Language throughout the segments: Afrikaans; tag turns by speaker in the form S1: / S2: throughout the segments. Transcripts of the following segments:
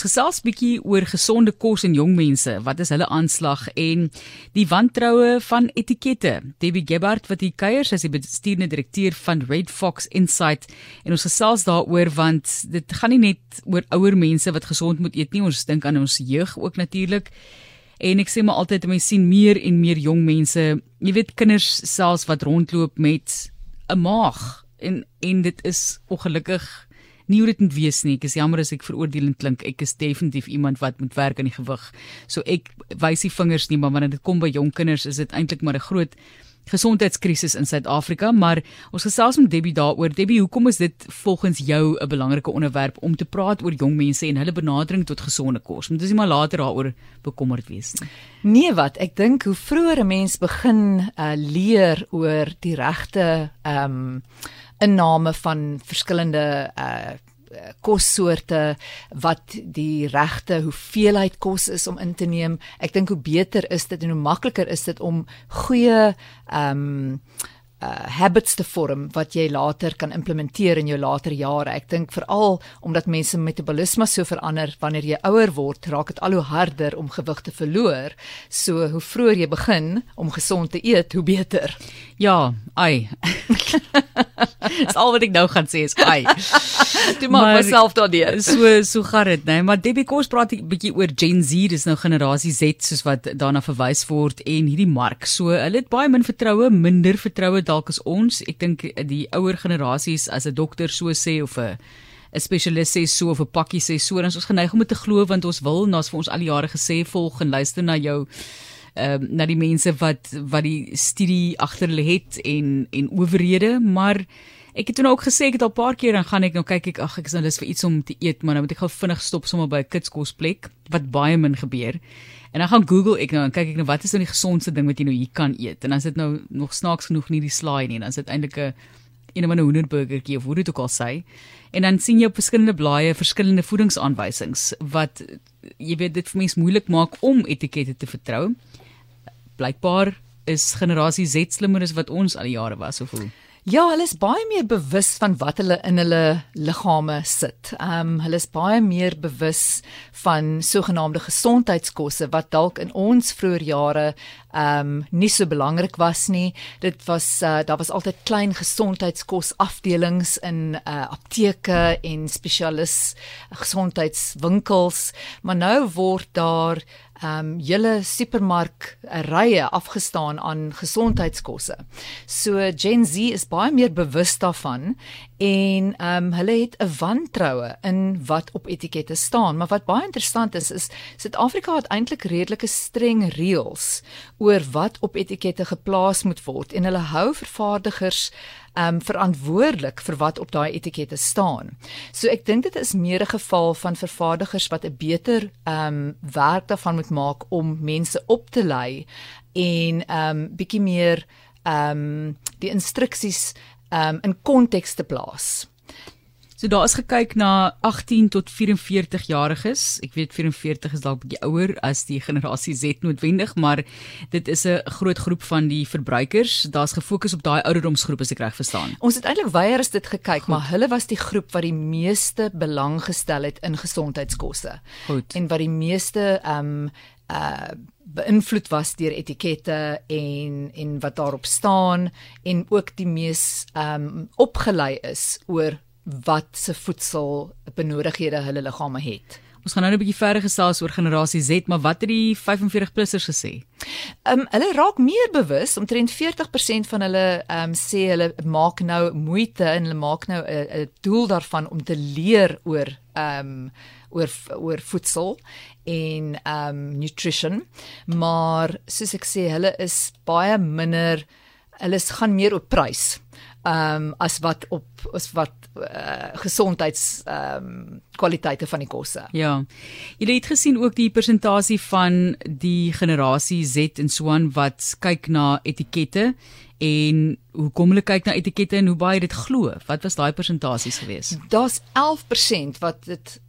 S1: Ons gesels bietjie oor gesonde kos en jong mense. Wat is hulle aanslag en die wantroue van etikette? Debbie Gebhardt wat hier kuier, sy is die bestuurende direkteur van Red Fox Insight en ons gesels daaroor want dit gaan nie net oor ouer mense wat gesond moet eet nie, ons dink aan ons jeug ook natuurlik. En ek sê maar altyd mense sien meer en meer jong mense, jy weet kinders selfs wat rondloop met 'n maag en en dit is ongelukkig nie hoe dit moet wees nie. Ek is jammer as ek veroordelend klink. Ek is definitief iemand wat moet werk aan die gewig. So ek wys die vingers nie, maar wanneer dit kom by jong kinders is dit eintlik maar 'n groot gesondheidskrisis in Suid-Afrika, maar ons gesels met Debbie daaroor. Debbie, hoekom is dit volgens jou 'n belangrike onderwerp om te praat oor jong mense en hulle benadering tot gesonde kos? Moet ons nie maar later daaroor bekommerd wees nie.
S2: Nee, wat? Ek dink hoe vroeër 'n mens begin uh, leer oor die regte ehm um, inname van verskillende uh kossoorte wat die regte hoeveelheid kos is om in te neem. Ek dink hoe beter is dit en hoe makliker is dit om goeie ehm um, uh habits te vorm wat jy later kan implementeer in jou later jare. Ek dink veral omdat mense metabolisme so verander wanneer jy ouer word, raak dit al hoe harder om gewig te verloor. So hoe vroeër jy begin om gesond te eet, hoe beter.
S1: Ja, ai. Dis al wat ek nou gaan sê is ai.
S2: Toe maak myself daardeur.
S1: So so gaan dit, nee, maar Debbie Kos praat 'n bietjie oor Gen Z, dis nou generasie Z soos wat daarna verwys word en hierdie mark. So hulle het baie min vertroue, minder vertroue dalk as ons. Ek dink die ouer generasies as 'n dokter so sê of 'n 'n spesialis sê so of 'n pakkie sê so, dan is ons geneig om te glo want ons wil, ons vir ons al die jare gesê volg en luister na jou ehm uh, na die mense wat wat die studie agter hulle het en en owerhede, maar ek het toe nou ook gesê ek het al 'n paar keer dan gaan ek nou kyk ek ag ek is nou lus vir iets om te eet, maar nou moet ek gou vinnig stop sommer by 'n kitskosplek wat baie min gebeur. En dan gaan Google ek nou en kyk ek nou wat is nou die gesondste ding wat jy nou hier kan eet. En dan is dit nou nog snaaks genoeg nie die slaai nie, dan is dit eintlik 'n een van 'n hoenderburgertjie of hoe dit ook al sê. En dan sien jy op verskillende blaaie verskillende voedingsaanwysings wat jy weet dit vir mense moeilik maak om etikette te vertrou blykbaar is generasie Z slimmer as wat ons al die jare was of hoe?
S2: Ja, hulle is baie meer bewus van wat hulle in hulle liggame sit. Ehm um, hulle is baie meer bewus van sogenaamde gesondheidskosse wat dalk in ons vroeë jare ehm um, nie so belangrik was nie. Dit was uh, daar was altyd klein gesondheidskos afdelings in uh, apteke en spesialis gesondheidswinkels, maar nou word daar ehm um, julle supermark rye afgestaan aan gesondheidskosse. So Gen Z is baie meer bewus daarvan en ehm um, hulle het 'n wantroue in wat op etikette staan, maar wat baie interessant is is Suid-Afrika het eintlik redelike streng reëls oor wat op etikette geplaas moet word en hulle hou vervaardigers um verantwoordelik vir wat op daai etikette staan. So ek dink dit is meer 'n geval van vervaardigers wat 'n beter um werk daarvan moet maak om mense op te lei en um bietjie meer um die instruksies um in konteks te plaas.
S1: So daar is gekyk na 18 tot 44 jariges. Ek weet 44 is dalk bietjie ouer as die generasie Z noodwendig, maar dit is 'n groot groep van die verbruikers. Daar's gefokus op daai ouderdomsgroep as ek reg verstaan.
S2: Ons het eintlik weier as dit gekyk, Goed. maar hulle was die groep wat die meeste belang gestel het in gesondheidskosse.
S1: Goed.
S2: En wat die meeste ehm um, uh beïnvloed was deur etikette en en wat daarop staan en ook die mees ehm um, opgelei is oor wat se voedsel benodighede hulle liggame het.
S1: Ons gaan nou 'n bietjie verder gesels oor generasie Z, maar wat het die 45-plussers gesê?
S2: Ehm um, hulle raak meer bewus, omtrent 40% van hulle ehm um, sê hulle maak nou moeite en hulle maak nou 'n doel daarvan om te leer oor ehm um, oor oor voedsel en um, nutrition, maar soos ek sê, hulle is baie minder hulle gaan meer op prys ehm um, as wat op as wat uh, gesondheids ehm um, kwaliteite van die kosse.
S1: Ja. Jy het gesien ook die persentasie van die generasie Z en Swan wat kyk na etikette en hoe kom hulle kyk na etikette en hoe baie dit glo? Wat was daai persentasies geweest?
S2: Daar's 11% wat dit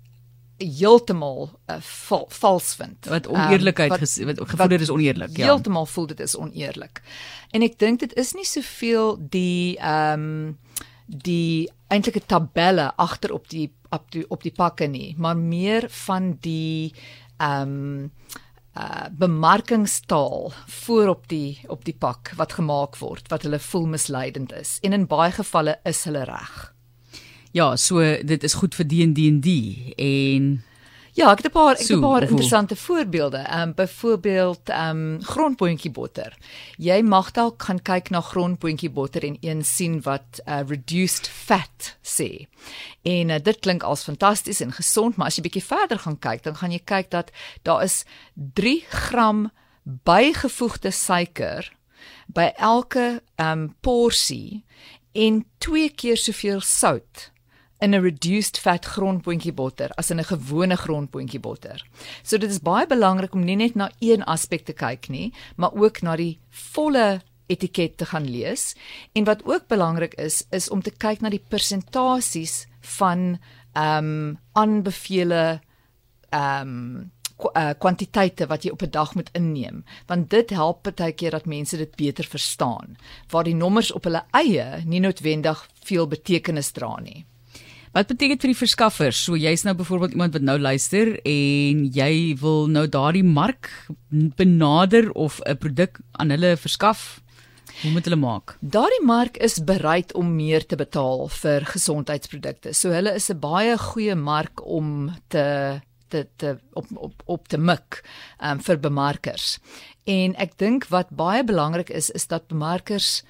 S2: heeltemal uh, val, vals vind.
S1: Wat oneerlikheid um, wat, wat gevoel dit is oneerlik,
S2: ja. Heeltemal voel dit is oneerlik. En ek dink dit is nie soveel die ehm um, die eintlike tabelle agter op die op die op die pakke nie, maar meer van die ehm um, uh bemarkingstaal voor op die op die pak wat gemaak word wat hulle voel misleidend is en in baie gevalle is hulle reg.
S1: Ja, so dit is goed vir D&D en
S2: Ja, ek het 'n paar ek het 'n paar interessante voorbeelde. Ehm um, byvoorbeeld ehm um, grondpotjie botter. Jy mag dalk gaan kyk na grondpotjie botter en een sien wat uh, reduced fat sê. En uh, dit klink als fantasties en gesond, maar as jy bietjie verder gaan kyk, dan gaan jy kyk dat daar is 3 gram bygevoegde suiker by elke ehm um, porsie en 2 keer soveel sout in 'n reduced fat grondpotjie botter as in 'n gewone grondpotjie botter. So dit is baie belangrik om nie net na een aspek te kyk nie, maar ook na die volle etiket te gaan lees. En wat ook belangrik is, is om te kyk na die persentasies van ehm um, aanbevele ehm um, kwantiteite wat jy op 'n dag moet inneem want dit help partykeer dat mense dit beter verstaan waar die nommers op hulle eie nie noodwendig veel betekenis dra nie.
S1: Wat beteken dit vir die verskaffers? So jy's nou byvoorbeeld iemand wat nou luister en jy wil nou daardie mark benader of 'n produk aan hulle verskaf. Hoe moet hulle maak?
S2: Daardie mark is bereid om meer te betaal vir gesondheidsprodukte. So hulle is 'n baie goeie mark om te te op op op te mik um, vir bemarkers. En ek dink wat baie belangrik is is dat bemarkers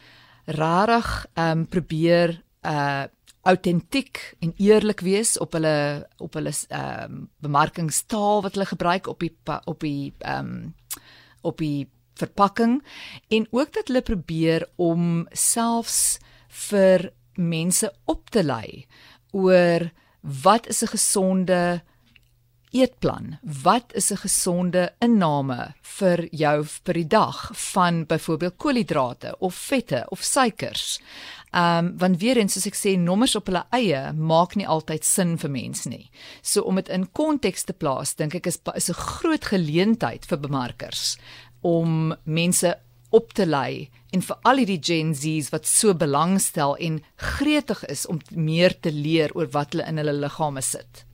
S2: rarig um, probeer uh autentiek en eerlik wees op hulle op hulle ehm um, bemarkingstaal wat hulle gebruik op die op die ehm um, op die verpakking. En ook dat hulle probeer om selfs vir mense op te lei oor wat is 'n gesonde eetplan? Wat is 'n gesonde inname vir jou vir die dag van byvoorbeeld koolhidrate of vette of suikers? Ehm um, want weer eens soos ek sê nommers op hulle eie maak nie altyd sin vir mense nie. So om dit in konteks te plaas, dink ek is is 'n groot geleentheid vir bemarkers om mense op te lei en vir al hierdie Gen Z's wat so belangstel en gretig is om meer te leer oor wat hulle in hulle liggame sit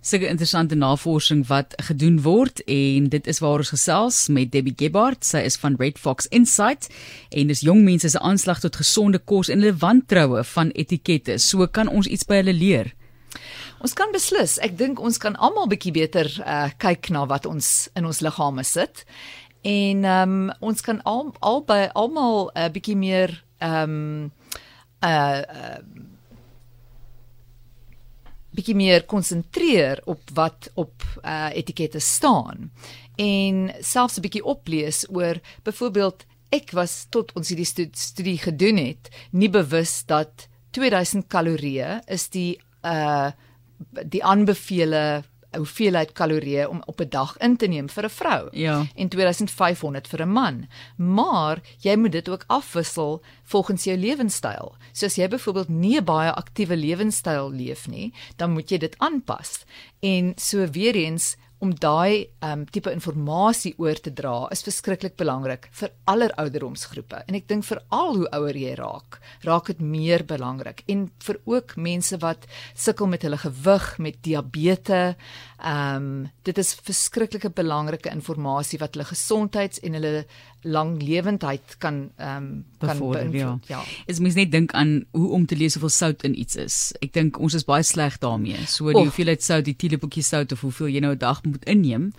S1: sulke interessante navorsing wat gedoen word en dit is waar ons gesels met Debbie Gebhardt. Sy is van Red Fox Insight en dis jong mense se aanslag tot gesonde kos en hulle wantroue van etikette. So kan ons iets by hulle leer.
S2: Ons kan beslis. Ek dink ons kan almal bietjie beter uh, kyk na wat ons in ons liggame sit. En ehm um, ons kan al albei almal 'n uh, bietjie meer ehm um, uh, uh bietjie meer konsentreer op wat op uh, etikette staan en selfs 'n bietjie oplees oor byvoorbeeld ek was tot ons hierdie studie gedoen het nie bewus dat 2000 kalorieë is die uh die aanbevele hoeveelheid kalorieë om op 'n dag in te neem vir 'n vrou
S1: ja.
S2: en 2500 vir 'n man. Maar jy moet dit ook afwissel volgens jou lewenstyl. So as jy byvoorbeeld nie 'n baie aktiewe lewenstyl leef nie, dan moet jy dit aanpas. En so weer eens om daai um, tipe inligting oor te dra is verskriklik belangrik vir aller ouderdomsgroepe. En ek dink vir al hoe ouer jy raak raak dit meer belangrik. En vir ook mense wat sukkel met hulle gewig met diabetes ehm um, dit is verskriklike belangrike inligting wat hulle gesondheids en hulle langlewendheid kan ehm um, kan beïnvloed
S1: ja. ja. Is mens net dink aan hoe om te lees hoeveel sout in iets is. Ek dink ons is baie sleg daarmee. So die hoeveelheid sout, die teelepeltjie sout of hoeveel jy nou 'n dag moet inneem.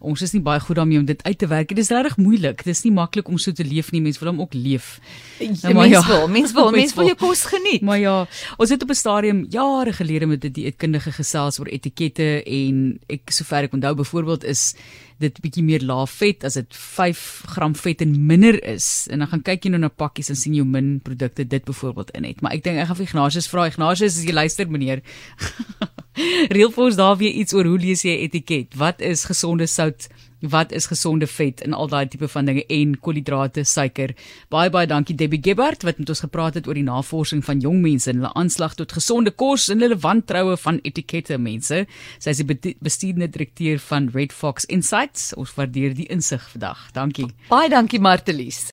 S1: Ons is nie baie goed daarmee om dit uit te werk. Dit is regtig moeilik. Dit is nie maklik om so te leef nie. Mense wil hom ook leef.
S2: Nou, mens ja, wil, mens wil, mens wil jou kos geniet.
S1: Maar ja, ons het op 'n stadium jare gelede met 'n dieetkundige gesels oor etikette en ek sover ek onthou byvoorbeeld is dit bietjie meer laaf vet as dit 5 gram vet en minder is en dan gaan kyk jy nou na pakkies en sien jy min produkte dit byvoorbeeld in het maar ek dink ek gaan vir Ignatius vra Ignatius as jy luister meneer Reël vir ons daar weer iets oor hoe lees jy etiket? Wat is gesonde sout? Wat is gesonde vet en al daai tipe van dinge en koolhidrate, suiker. Baie baie dankie Debbie Gebhardt wat met ons gepraat het oor die navorsing van jong mense en hulle aanslag tot gesonde kos en hulle wantroue van etikette mense. Sy is die bestuurende direkteur van Red Fox Insights. Ons waardeer die insig vandag. Dankie.
S2: Baie dankie Martelies.